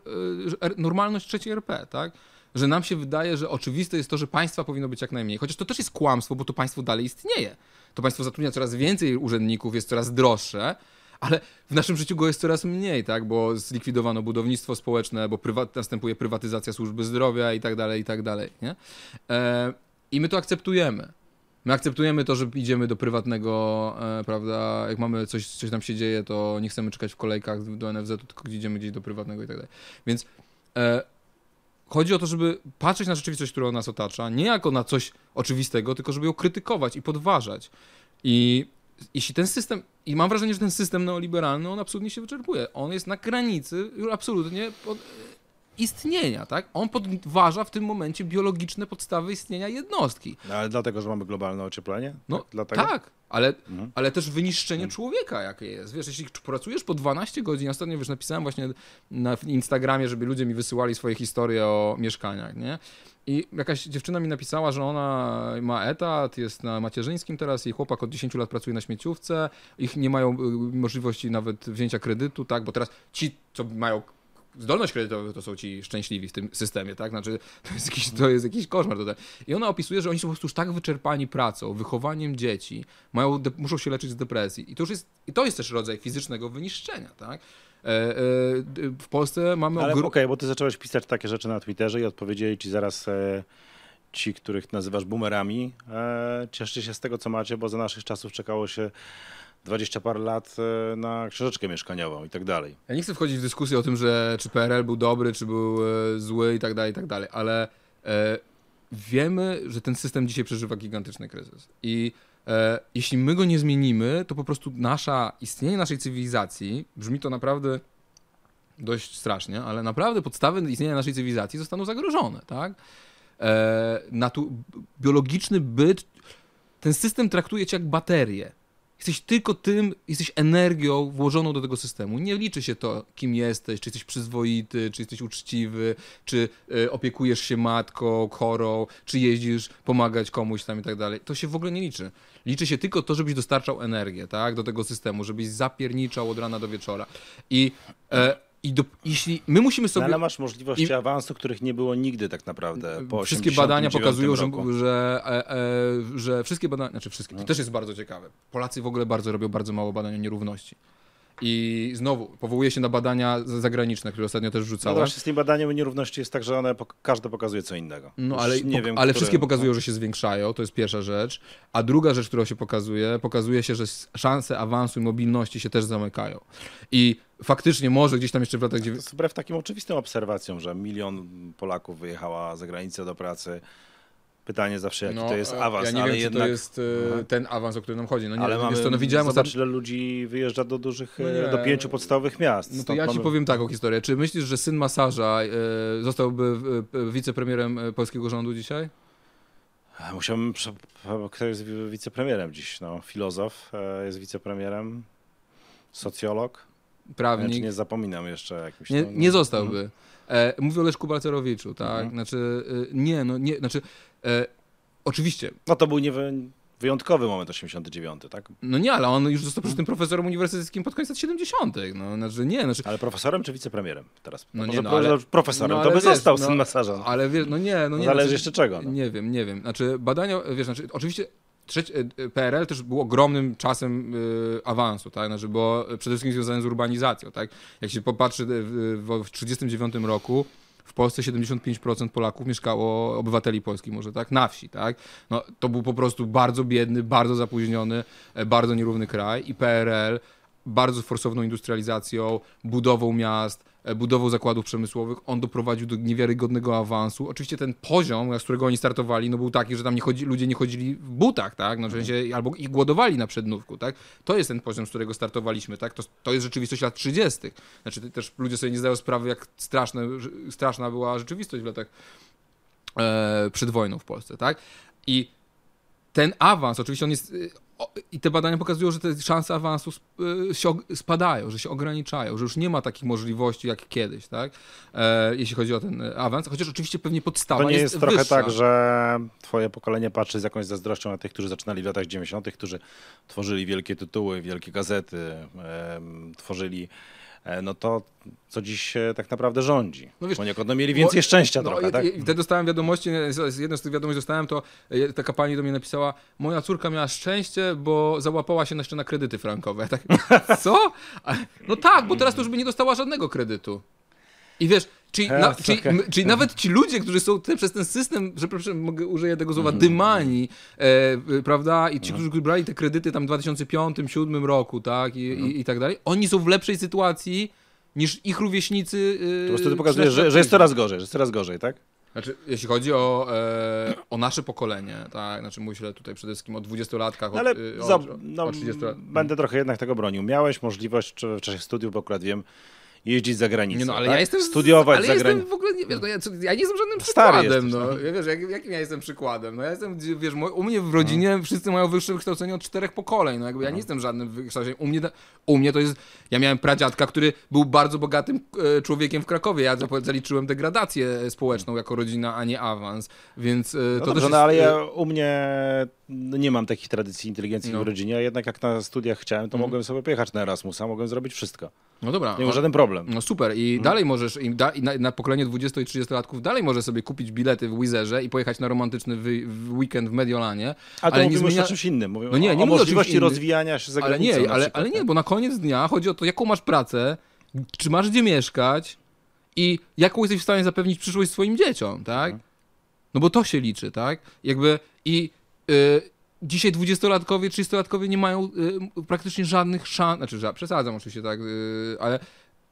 e, normalność trzeciej RP, tak? Że nam się wydaje, że oczywiste jest to, że państwa powinno być jak najmniej. Chociaż to też jest kłamstwo, bo to państwo dalej istnieje. To państwo zatrudnia coraz więcej urzędników, jest coraz droższe, ale w naszym życiu go jest coraz mniej, tak? Bo zlikwidowano budownictwo społeczne, bo prywat, następuje prywatyzacja służby zdrowia i tak dalej, i tak dalej, nie? E, I my to akceptujemy. My akceptujemy to, że idziemy do prywatnego, e, prawda, jak mamy coś, coś nam się dzieje, to nie chcemy czekać w kolejkach do NFZ-u, tylko idziemy gdzieś do prywatnego i tak dalej. Więc e, chodzi o to, żeby patrzeć na rzeczywistość, która nas otacza, nie jako na coś oczywistego, tylko żeby ją krytykować i podważać. I jeśli ten system, i mam wrażenie, że ten system neoliberalny, on absolutnie się wyczerpuje. On jest na granicy już absolutnie pod, istnienia, tak? On podważa w tym momencie biologiczne podstawy istnienia jednostki. No, ale dlatego, że mamy globalne ocieplenie? No tak, dlatego? tak, ale, Mhm. ale też wyniszczenie człowieka jakie jest. Wiesz, jeśli pracujesz po 12 godzin, ostatnio wiesz, napisałem właśnie na Instagramie, żeby ludzie mi wysyłali swoje historie o mieszkaniach, nie? I jakaś dziewczyna mi napisała, że ona ma etat, jest na macierzyńskim teraz, jej chłopak od 10 lat pracuje na śmieciówce, ich nie mają y, możliwości nawet wzięcia kredytu, tak? Bo teraz ci, co mają zdolność kredytowa to są ci szczęśliwi w tym systemie, tak? Znaczy, to jest jakiś, to jest jakiś koszmar tutaj. I ona opisuje, że oni są po prostu już tak wyczerpani pracą, wychowaniem dzieci, mają, muszą się leczyć z depresji. I to już jest, i to jest też rodzaj fizycznego wyniszczenia, tak? E, e, w Polsce mamy Ale okej, ogr- bo ty zacząłeś pisać takie rzeczy na Twitterze i odpowiedzieli ci zaraz e, ci, których nazywasz boomerami. Cieszcie się z tego, co macie, bo za naszych czasów czekało się 20 parę lat na książeczkę mieszkaniową i tak dalej. Ja nie chcę wchodzić w dyskusję o tym, że czy PRL był dobry, czy był zły i tak dalej, i tak dalej, ale wiemy, że ten system dzisiaj przeżywa gigantyczny kryzys. I jeśli my go nie zmienimy, to po prostu nasza, istnienie naszej cywilizacji, brzmi to naprawdę dość strasznie, ale naprawdę podstawy istnienia naszej cywilizacji zostaną zagrożone, tak? E, natu- biologiczny byt, ten system traktuje cię jak baterię. Jesteś tylko tym, jesteś energią włożoną do tego systemu. Nie liczy się to, kim jesteś, czy jesteś przyzwoity, czy jesteś uczciwy, czy y, opiekujesz się matką, chorą, czy jeździsz pomagać komuś tam i tak dalej. To się w ogóle nie liczy. Liczy się tylko to, żebyś dostarczał energię, tak, do tego systemu, żebyś zapierniczał od rana do wieczora. I, e, i do, jeśli my musimy No, sobie... ale masz możliwości i- awansu, których nie było nigdy tak naprawdę po Wszystkie 89 badania pokazują, że, że, e, e, że wszystkie badania, znaczy wszystkie, No. to też jest bardzo ciekawe. Polacy w ogóle bardzo robią bardzo mało badań o nierówności. I znowu, powołuję się na badania zagraniczne, które ostatnio też No wrzucałem. właśnie z tym badaniem nierówności jest tak, że one pok- każde pokazuje co innego. No ale, nie wiem, ale wszystkie pokazują, że się zwiększają, to jest pierwsza rzecz. A druga rzecz, którą się pokazuje, pokazuje się, że szanse awansu i mobilności się też zamykają. I faktycznie może gdzieś tam jeszcze w latach To 90. jest wbrew takim oczywistym obserwacjom, że milion Polaków wyjechała za granicę do pracy. Pytanie zawsze, jaki to jest awans, No, Ja nie ale wiem, jednak... to jest e, Aha. ten awans, o który nam chodzi. No nie, ale mamy, co, no widziałem zobacz, ostatnio... ile ludzi wyjeżdża do dużych, No e, do pięciu podstawowych miast. No to ja ci mamy- powiem taką historię. Czy myślisz, że syn masaża e, zostałby e, wicepremierem e, polskiego rządu dzisiaj? Musiałbym, kto jest wi- wicepremierem dziś? No, filozof e, jest wicepremierem, socjolog. Ja, czy Prawnik? nie zapominam jeszcze jakimś... Nie, no, nie no, zostałby. E, mówię o Leszku Balcerowiczu, tak? Mhm. Znaczy, e, nie, no nie, znaczy, e, oczywiście, No to był niewy, wyjątkowy moment 89, tak? no nie, ale on już został przecież tym profesorem uniwersyteckim pod koniec lat 70. No, znaczy, nie, znaczy, Ale profesorem czy wicepremierem teraz? No Może nie, no, ale- profesorem, no, to by wiesz, został no, syn masaża. ale wiesz, no nie, no nie. Zależy znaczy, jeszcze czego. No. Nie wiem, nie wiem. Znaczy badania, wiesz, znaczy, oczywiście trzeci, e, PRL też był ogromnym czasem y, awansu, tak? Znaczy, było przede wszystkim związane z urbanizacją, tak? Jak się popatrzy e, w, w 1939 roku w Polsce 75% Polaków mieszkało, obywateli Polski może, tak? Na wsi, tak? No, to był po prostu bardzo biedny, bardzo zapóźniony, e, bardzo nierówny kraj i PRL bardzo forsowną industrializacją, budową miast, budową zakładów przemysłowych, on doprowadził do niewiarygodnego awansu. Oczywiście ten poziom, z którego oni startowali, no był taki, że tam nie chodzi, ludzie nie chodzili w butach, tak? No, w sensie, albo ich głodowali na przednówku, tak? To jest ten poziom, z którego startowaliśmy, tak? To, to jest rzeczywistość lat 30. Znaczy te- też ludzie sobie nie zdają sprawy, jak straszne, straszna była rzeczywistość w latach e, przed wojną w Polsce, tak? I ten awans, oczywiście on jest. y, I te badania pokazują, że te szanse awansu y, spadają, że się ograniczają, że już nie ma takich możliwości jak kiedyś, tak? E, jeśli chodzi o ten y, awans, chociaż oczywiście pewnie podstawa To nie jest, trochę wyższa. tak, że twoje pokolenie patrzy z jakąś zazdrością na tych, którzy zaczynali w latach 90., którzy tworzyli wielkie tytuły, wielkie gazety, tworzyli e, no to, co dziś e, tak naprawdę rządzi. No wiesz, Poniekąd no, mieli więcej Bo- szczęścia no, trochę, i- tak? I wtedy dostałem wiadomości, z- z- jedną z tych wiadomości dostałem, to e, taka pani do mnie napisała, moja córka miała szczęście, bo załapała się jeszcze na kredyty frankowe. (laughs) Tak, co? No tak, bo teraz to już by nie dostała żadnego kredytu. I wiesz, czyli, na, czyli, trochę. m- czyli nawet ci ludzie, którzy są te, przez ten system, że przepraszam, mogę użyję tego Mhm. słowa, dymani, e, prawda, i ci, którzy brali te kredyty tam w 2005-2007 roku, tak, i, Mhm. i, i tak dalej, oni są w lepszej sytuacji niż ich rówieśnicy. y, Po prostu ty pokazujesz, 13 że, że jest coraz gorzej, że jest coraz gorzej, tak? Znaczy, jeśli chodzi o, e, o nasze pokolenie, tak, znaczy myślę tutaj przede wszystkim o dwudziestolatkach, No o, ale y, o, za, o, no, o 30 lat. będę trochę jednak tego bronił. Miałeś możliwość czy w czasie studiów, bo akurat wiem, jeździć za granicę. Nie no, ale tak? ja jestem. Studiować ale za ja jestem granicę. w ogóle nie wiesz, no ja, ja nie jestem żadnym Stary przykładem. jesteś, no. no. Ja, wiesz, jak, jakim ja jestem przykładem? No ja jestem, wiesz, u mnie w rodzinie wszyscy mają wyższe wykształcenie od czterech pokoleń. No jakby ja nie jestem żadnym wykształceniem. U mnie, u mnie to jest. Ja miałem pradziadka, który był bardzo bogatym e, człowiekiem w Krakowie. Ja za- zaliczyłem degradację społeczną jako rodzina, a nie awans. Więc e, No to dobrze, też no jest, ale e, ja, u mnie no nie mam takich tradycji inteligencji No. w rodzinie, a jednak jak na studiach chciałem, to Mhm. mogłem sobie pojechać na Erasmusa, mogłem zrobić wszystko. No dobra. Nie był żaden problem. No super i dalej możesz, i, da, i na, na pokolenie 20 i 30 latków dalej możesz sobie kupić bilety w Wizerze i pojechać na romantyczny wy, w weekend w Mediolanie. A to ale nie mówimy zmienia- o czymś innym. Mówimy No nie, nie o o możliwości rozwijania się za Ale nie, ale, przykład, ale nie, bo na koniec dnia chodzi o to, jaką masz pracę, czy masz gdzie mieszkać i jaką jesteś w stanie zapewnić przyszłość swoim dzieciom, tak? No bo to się liczy, tak? Jakby i dzisiaj dwudziestolatkowie, trzydziestolatkowie nie mają y, praktycznie żadnych szans, znaczy ża- przesadzam oczywiście, tak, y, ale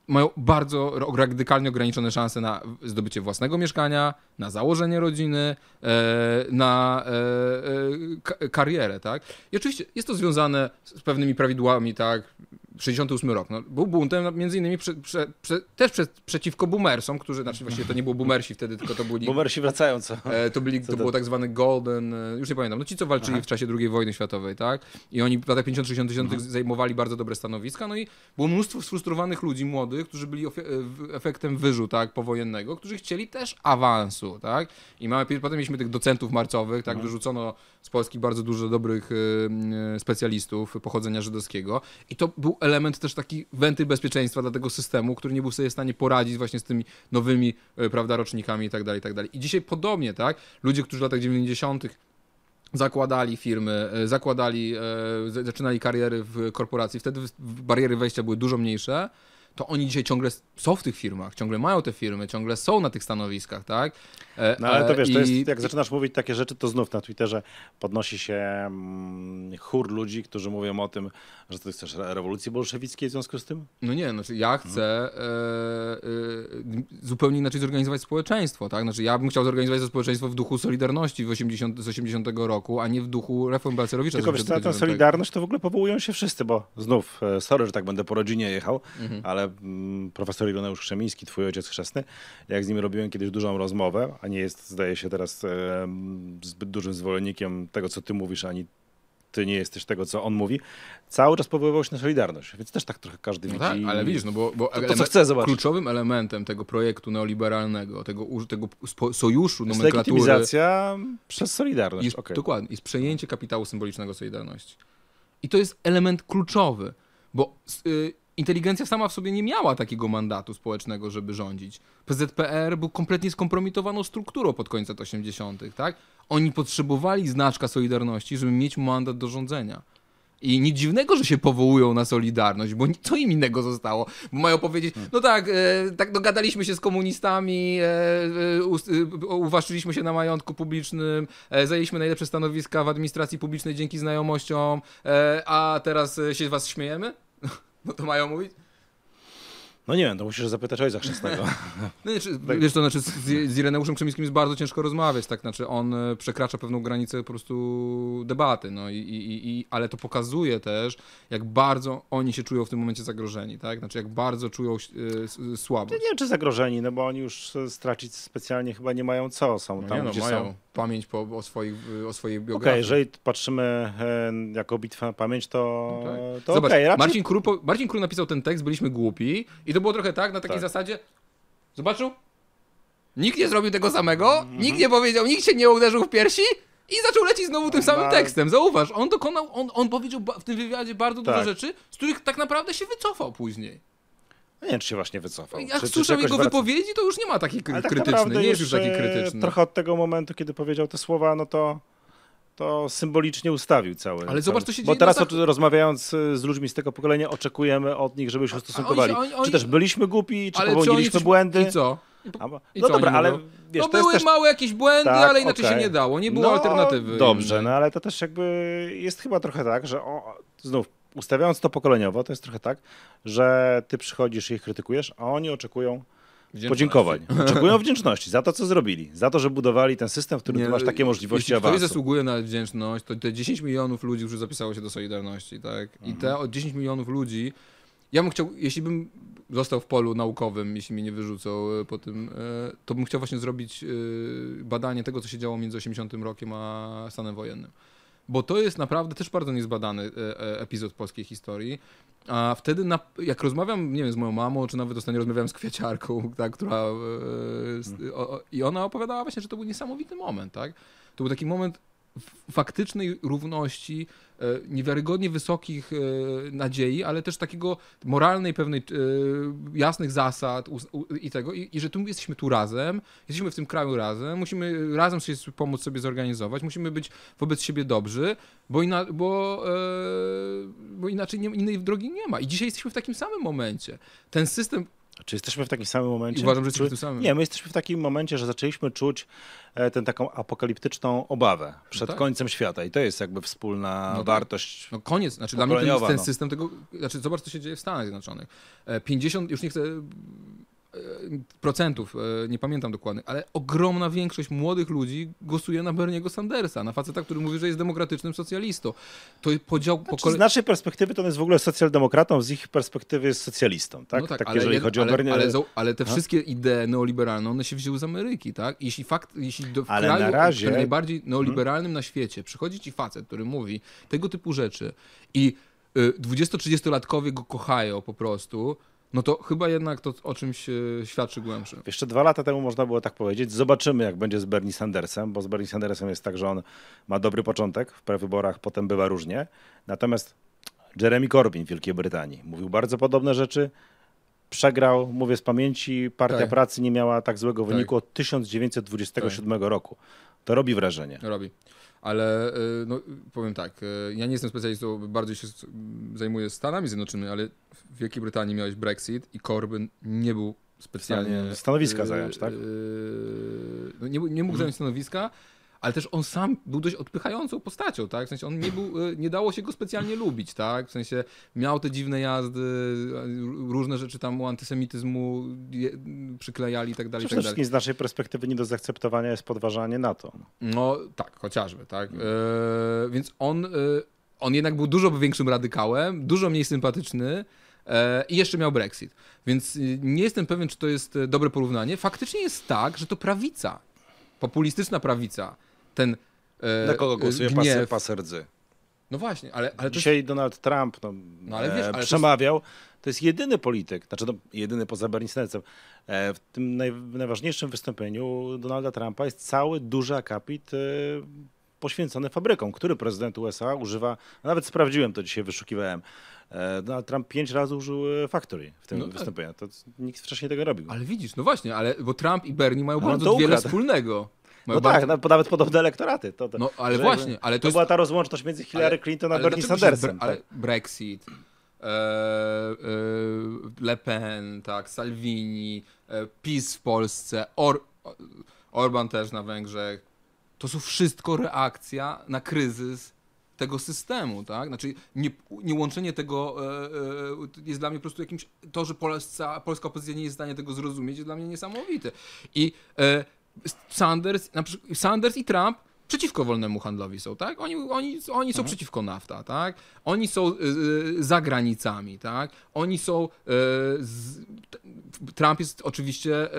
mają bardzo radykalnie ograniczone szanse na zdobycie własnego mieszkania, na założenie rodziny, e, na e, e, ka- karierę, tak? I oczywiście jest to związane z pewnymi prawidłami, tak? 68 rok. No, był buntem no, między innymi prze, prze, prze, też prze, przeciwko boomersom, którzy, znaczy właściwie to nie było boomersi wtedy, tylko to byli... Boomersi wracają, co? E, to, byli, Co to było tak zwany golden, e, już nie pamiętam, no ci co walczyli Aha. w czasie II wojny światowej, tak? I oni w latach 50-60 Mhm. zajmowali bardzo dobre stanowiska, no i było mnóstwo sfrustrowanych ludzi młodych, którzy byli e, efektem wyżu, tak, powojennego, którzy chcieli też awansu, tak? I mamy, potem mieliśmy tych docentów marcowych, tak, Mhm. wyrzucono z Polski bardzo dużo dobrych e, e, specjalistów pochodzenia żydowskiego i to był element też taki wentyl bezpieczeństwa dla tego systemu, który nie był sobie w stanie poradzić właśnie z tymi nowymi, e, prawda, rocznikami i tak dalej, i tak dalej. I dzisiaj podobnie, tak, ludzie, którzy w latach 90 zakładali firmy, zakładali, zaczynali kariery w korporacji, wtedy bariery wejścia były dużo mniejsze, to oni dzisiaj ciągle są w tych firmach, ciągle mają te firmy, ciągle są na tych stanowiskach, tak? E, No ale to e, wiesz, to jest, jak zaczynasz mówić takie rzeczy, to znów na Twitterze podnosi się mm, chór ludzi, którzy mówią o tym, że też re- rewolucji bolszewickiej w związku z tym. No nie, znaczy ja chcę e, e, zupełnie inaczej zorganizować społeczeństwo, tak? Znaczy ja bym chciał zorganizować to społeczeństwo w duchu Solidarności w 80, z 80 roku, a nie w duchu reform Balcerowicza Tylko wiesz, 89. Solidarność to w ogóle powołują się wszyscy, bo znów, e, sorry, że tak będę po rodzinie jechał, Mhm. ale mm, profesor Ireneusz Krzemiński, twój ojciec chrzestny, jak z nim robiłem kiedyś dużą rozmowę, a nie jest, zdaje się teraz e, zbyt dużym zwolennikiem tego, co ty mówisz, ani ty nie jesteś tego, co on mówi, cały czas powoływał się na Solidarność, więc też tak trochę każdy No widzi. tak, ale widzisz, no bo, bo to, to, co chcę zobaczyć. kluczowym elementem tego projektu neoliberalnego, tego, tego sojuszu Jest nomenklatury legitymizacja przez Solidarność. jest, okej. dokładnie, jest przejęcie kapitału symbolicznego Solidarności. I to jest element kluczowy, bo y, inteligencja sama w sobie nie miała takiego mandatu społecznego, żeby rządzić. PZPR był kompletnie skompromitowaną strukturą pod koniec lat 80., tak? Oni potrzebowali znaczka Solidarności, żeby mieć mandat do rządzenia. I nic dziwnego, że się powołują na Solidarność, bo co im innego zostało? Bo mają powiedzieć, no tak, e, tak dogadaliśmy się z komunistami, e, e, e, uwłaszczyliśmy się na majątku publicznym, e, zajęliśmy najlepsze stanowiska w administracji publicznej dzięki znajomościom, e, a teraz e, się z was śmiejemy? (laughs) No to mają mówić? No nie wiem, to musisz zapytać ojca chrzestnego. (laughs) No, znaczy, wiesz, to znaczy z, z Ireneuszem Krzemińskim jest bardzo ciężko rozmawiać, tak, znaczy on e, przekracza pewną granicę po prostu debaty, no i, i, i, ale to pokazuje też, jak bardzo oni się czują w tym momencie zagrożeni, tak, znaczy jak bardzo czują e, s- słabo. Nie wiem, czy zagrożeni, no bo oni już stracić specjalnie chyba nie mają co. Są No tam, nie no, gdzie mają są. pamięć po, o, swoich, o swojej Okej, biografii. jeżeli patrzymy e, jako bitwę pamięć, to, No tak. to Zobacz, okej. raczej- Marcin, Król, po- Marcin Król napisał ten tekst, byliśmy głupi i to było trochę tak, na takiej Tak. zasadzie, zobaczył? Nikt nie zrobił tego samego, Mhm. nikt nie powiedział, nikt się nie uderzył w piersi i zaczął lecieć znowu tym samym tekstem. Zauważ, on dokonał, on, on powiedział w tym wywiadzie bardzo dużo Tak. rzeczy, z których tak naprawdę się wycofał później. No Nie wiem, czy się właśnie wycofał. Jak czy, słyszał jego wraca. wypowiedzi, to już nie ma taki kry- tak naprawdę nie jest już taki e, krytyczny. Trochę od tego momentu, kiedy powiedział te słowa, no to to symbolicznie ustawił cały. Ale zobacz, co się Bo dzieje teraz na zach- o- rozmawiając e, z ludźmi z tego pokolenia, oczekujemy od nich, żeby się ustosunkowali. oni- oni- Czy też byliśmy głupi, czy popełniliśmy coś- błędy. I co? Albo- I no co dobra, ale wiesz, no były też... małe jakieś błędy, Tak, ale inaczej okej. się nie dało, nie było no, alternatywy. Dobrze, innej. no ale to też jakby jest chyba trochę tak, że o, znów ustawiając to pokoleniowo, to jest trochę tak, że ty przychodzisz i ich krytykujesz, a oni oczekują. Podziękowań. Oczekują wdzięczności za to, co zrobili, za to, że budowali ten system, w którym Nie, ty masz takie możliwości Jeśli awansu. zasługuje na wdzięczność, to te 10 milionów ludzi, którzy zapisało się do Solidarności, tak? I Mhm. te od 10 milionów ludzi, ja bym chciał, jeśli bym został w polu naukowym, jeśli mnie nie wyrzucą e, po tym, e, to bym chciał właśnie zrobić e, badanie tego, co się działo między 80 rokiem a stanem wojennym. Bo to jest naprawdę też bardzo niezbadany e, e, epizod polskiej historii. A wtedy, na, jak rozmawiam, nie wiem, z moją mamą, czy nawet ostatnio rozmawiałem z kwieciarką, (laughs) tak, która. E, z, o, I ona opowiadała właśnie, że to był niesamowity moment, tak? To był taki moment faktycznej równości, niewiarygodnie wysokich e, nadziei, ale też takiego moralnej, pewnej, e, jasnych zasad i tego, i, i że tu jesteśmy tu razem, jesteśmy w tym kraju razem, musimy razem sobie pomóc sobie zorganizować, musimy być wobec siebie dobrzy, bo, ina, bo, bo inaczej nie, innej drogi nie ma. I dzisiaj jesteśmy w takim samym momencie. Ten system czy jesteśmy w takim samym momencie? Uważam, że jesteśmy w tym samym. Nie, my jesteśmy w takim momencie, że zaczęliśmy czuć e, tę taką apokaliptyczną obawę przed no tak. końcem świata i to jest jakby wspólna no tak. wartość. No koniec, znaczy dla mnie ten, ten no. system tego, znaczy zobacz co się dzieje w Stanach Zjednoczonych. 50, e, już nie chcę procentów, e, nie pamiętam dokładnie, ale ogromna większość młodych ludzi głosuje na Berniego Sandersa, na faceta, który mówi, że jest demokratycznym socjalistą. To podział znaczy, pokole... Z naszej perspektywy to on jest w ogóle socjaldemokratą, z ich perspektywy jest socjalistą, tak? No tak, tak ale, jeżeli chodzi ale, o Bernie... ale, ale te wszystkie idee neoliberalne, one się wzięły z Ameryki, tak? Jeśli fakt, jeśli do, w ale kraju, na razie... najbardziej hmm? neoliberalnym hmm. na świecie przychodzi ci facet, który mówi tego typu rzeczy i 20-30-latkowie y, go kochają po prostu, no to chyba jednak to o czymś e, świadczy głębsze. Jeszcze dwa lata temu można było tak powiedzieć. Zobaczymy, jak będzie z Bernie Sandersem, bo z Bernie Sandersem jest tak, że on ma dobry początek w prewyborach, potem bywa różnie. Natomiast Jeremy Corbyn w Wielkiej Brytanii mówił bardzo podobne rzeczy. Przegrał, mówię z pamięci, Partia tak. Pracy nie miała tak złego wyniku tak. od 1927 tak. roku. To robi wrażenie. Robi ale y, no, powiem tak, y, ja nie jestem specjalistą, bardziej się zajmuję Stanami Zjednoczonymi, ale w Wielkiej Brytanii miałeś Brexit i Corbyn nie był specjalnie... Stanowiska zająć, tak? No, nie, nie mógł zająć stanowiska, ale też on sam był dość odpychającą postacią, tak? W sensie on nie był, e, nie dało się go specjalnie lubić, tak? W sensie miał te dziwne jazdy, różne rzeczy tam u antysemityzmu przyklejali i tak dalej. Przede tak wszystkim z naszej perspektywy nie do zaakceptowania jest podważanie NATO. No tak, chociażby, tak? E, więc on, e, on jednak był dużo większym radykałem, dużo mniej sympatyczny, e, i jeszcze miał Brexit. Więc nie jestem pewien, czy to jest dobre porównanie. Faktycznie jest tak, że to prawica, populistyczna prawica, ten e, Na kogo głosuje gniew. Pas, rdzy? No właśnie, ale... ale Dzisiaj jest... Donald Trump no, no ale wiesz, e, ale przemawiał. To jest... to jest... jedyny polityk, znaczy no, jedyny poza Bernie Sandersem. E, w tym naj, najważniejszym wystąpieniu Donalda Trumpa jest cały duży akapit e, poświęcony fabrykom, który prezydent USA używa, nawet sprawdziłem to dzisiaj, wyszukiwałem. E, Donald Trump pięć razy użył e, Factory w tym no tak. wystąpieniu. To nikt wcześniej tego nie robił. Ale widzisz, no właśnie, ale bo Trump i Bernie mają no, bardzo wiele wspólnego. No bardzo... tak, nawet podobne elektoraty. To, to, no ale właśnie, ale to, to jest... była ta rozłączność między Hillary Clinton a Bernie Sandersem. Tak? Ale Brexit, e, e, Le Pen, tak, Salvini, e, PiS w Polsce, Or Orban też na Węgrzech. To są wszystko reakcja na kryzys tego systemu, tak? Znaczy nie, nie łączenie tego e, e, jest dla mnie po prostu jakimś, to, że Polska, polska opozycja nie jest w stanie tego zrozumieć jest dla mnie niesamowite. I e, Sanders, przykład, Sanders i Trump przeciwko wolnemu handlowi są, tak? Oni, oni, oni są mhm. przeciwko NAFTA, tak? Oni są y, y, za granicami, tak? Oni są... Y, z, Trump jest oczywiście,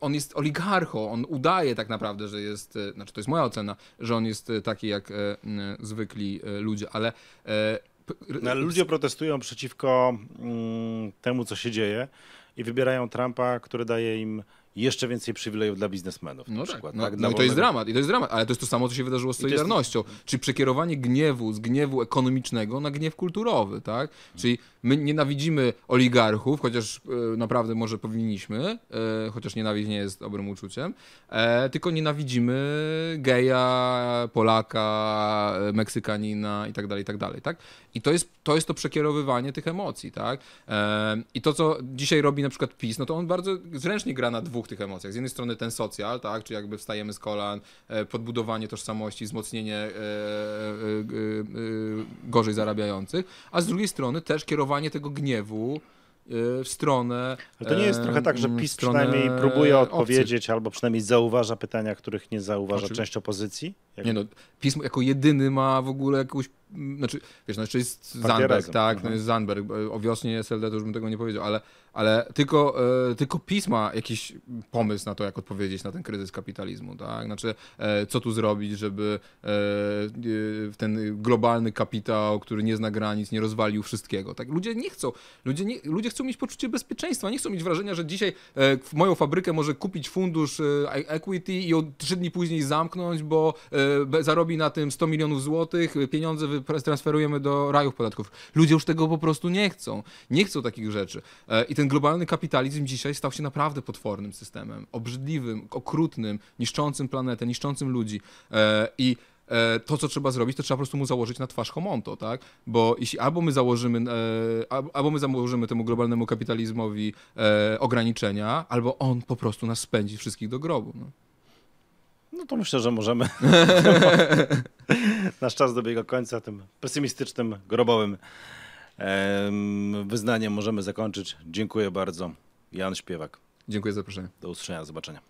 on jest oligarchą, on udaje tak naprawdę, że jest, znaczy to jest moja ocena, że on jest taki jak zwykli ludzie, ale... No, ludzie protestują przeciwko mm, temu, co się dzieje i wybierają Trumpa, który daje im jeszcze więcej przywilejów dla biznesmenów. No tak, przykład, no, tak? no i to jest dramat, i to jest dramat, ale to jest to samo, co się wydarzyło z Solidarnością, jest... czyli przekierowanie gniewu z gniewu ekonomicznego na gniew kulturowy, tak? Czyli my nienawidzimy oligarchów, chociaż e, naprawdę może powinniśmy, e, chociaż nienawiść nie jest dobrym uczuciem, e, tylko nienawidzimy geja, Polaka, e, Meksykanina i tak dalej, i tak dalej, tak? I to jest, to jest to przekierowywanie tych emocji, tak? E, I to, co dzisiaj robi na przykład PiS, no to on bardzo zręcznie gra na dwóch tych emocjach. Z jednej strony ten socjal, tak? Czyli jakby wstajemy z kolan, e, podbudowanie tożsamości, wzmocnienie gorzej zarabiających, a z drugiej strony też kierowanie tego gniewu w stronę. Ale to nie jest trochę tak, że PiS przynajmniej próbuje odpowiedzieć albo przynajmniej zauważa pytania, których nie zauważa część opozycji? Jak... Nie no, PiS jako jedyny ma w ogóle jakąś znaczy, wiesz, no jeszcze jest Zandberg, tak, Mhm. no jest Zandberg, e, o wiośnie SLD to już bym tego nie powiedział, ale, ale tylko, e, tylko PiS ma jakiś pomysł na to, jak odpowiedzieć na ten kryzys kapitalizmu, tak, znaczy, e, co tu zrobić, żeby ten globalny kapitał, który nie zna granic, nie rozwalił wszystkiego, tak, ludzie nie chcą, ludzie, nie, ludzie chcą mieć poczucie bezpieczeństwa, nie chcą mieć wrażenia, że dzisiaj w moją fabrykę może kupić fundusz equity i o trzy dni później zamknąć, bo zarobi na tym 100 milionów złotych, pieniądze transferujemy do rajów podatków. Ludzie już tego po prostu nie chcą. Nie chcą takich rzeczy. E, I ten globalny kapitalizm dzisiaj stał się naprawdę potwornym systemem. Obrzydliwym, okrutnym, niszczącym planetę, niszczącym ludzi. E, I e, to, co trzeba zrobić, to trzeba po prostu mu założyć na twarz homonto, tak? Bo jeśli albo my założymy, al- albo my założymy temu globalnemu kapitalizmowi ograniczenia, albo on po prostu nas spędzi wszystkich do grobu. No. No to myślę, że możemy. (laughs) Nasz czas dobiega końca tym pesymistycznym, grobowym em, wyznaniem możemy zakończyć. Dziękuję bardzo. Jan Śpiewak. Dziękuję za zaproszenie. Do usłyszenia, do zobaczenia.